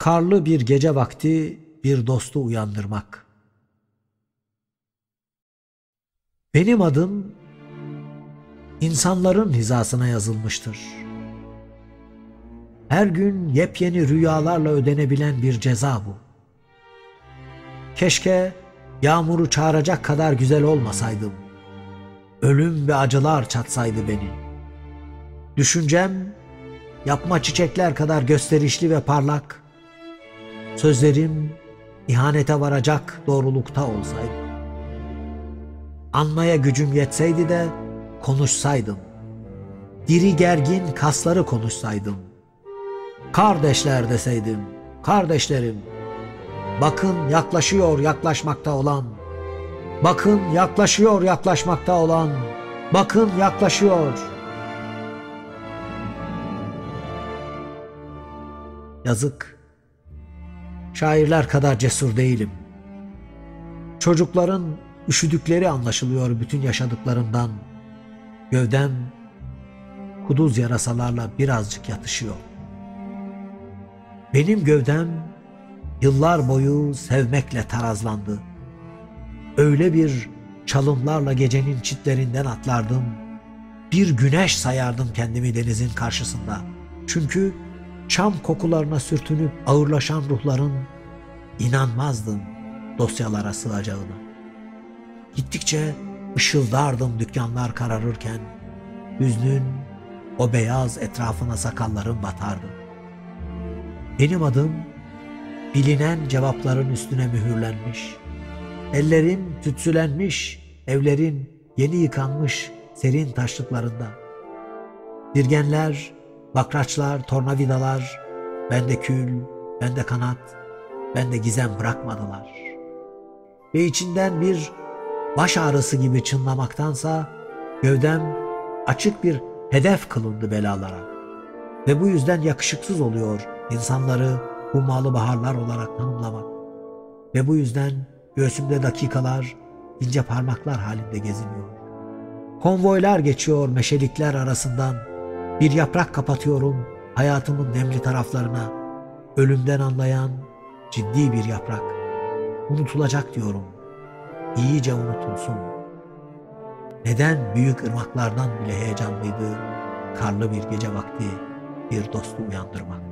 Karlı bir gece vakti bir dostu uyandırmak. Benim adım insanların hizasına yazılmıştır. Her gün yepyeni rüyalarla ödenebilen bir ceza bu. Keşke yağmuru çağıracak kadar güzel olmasaydım. Ölüm ve acılar çatsaydı beni. Düşüncem yapma çiçekler kadar gösterişli ve parlak. Sözlerim ihanete varacak doğrulukta olsaydı. Anmaya gücüm yetseydi de konuşsaydım. Diri gergin kasları konuşsaydım. Kardeşler deseydim, kardeşlerim. Bakın yaklaşıyor yaklaşmakta olan. Bakın yaklaşıyor yaklaşmakta olan. Bakın yaklaşıyor. Yazık. Şairler kadar cesur değilim. Çocukların üşüdükleri anlaşılıyor bütün yaşadıklarından. Gövdem kuduz yarasalarla birazcık yatışıyor. Benim gövdem yıllar boyu sevmekle tarazlandı. Öyle bir çalımlarla gecenin çitlerinden atlardım. Bir güneş sayardım kendimi denizin karşısında. Çünkü çam kokularına sürtünüp ağırlaşan ruhların inanmazdım dosyalara sığacağına. Gittikçe ışıldardım dükkanlar kararırken. Hüznün o beyaz etrafına sakallarım batardı. Benim adım bilinen cevapların üstüne mühürlenmiş. Ellerim tütsülenmiş, evlerin yeni yıkanmış serin taşlıklarında. Dirgenler, bakraçlar, tornavidalar, bende kül, bende kanat, bende gizem bırakmadılar. Ve içinden bir baş ağrısı gibi çınlamaktansa gövdem açık bir hedef kılındı belalara. Ve bu yüzden yakışıksız oluyor insanları hummalı baharlar olarak tanımlamak. Ve bu yüzden göğsümde dakikalar ince parmaklar halinde geziniyor. Konvoylar geçiyor meşelikler arasından. Bir yaprak kapatıyorum hayatımın nemli taraflarına. Ölümden anlayan ciddi bir yaprak. Unutulacak diyorum. İyice unutulsun. Neden büyük ırmaklardan bile heyecanlıydı karlı bir gece vakti bir dostu uyandırmak.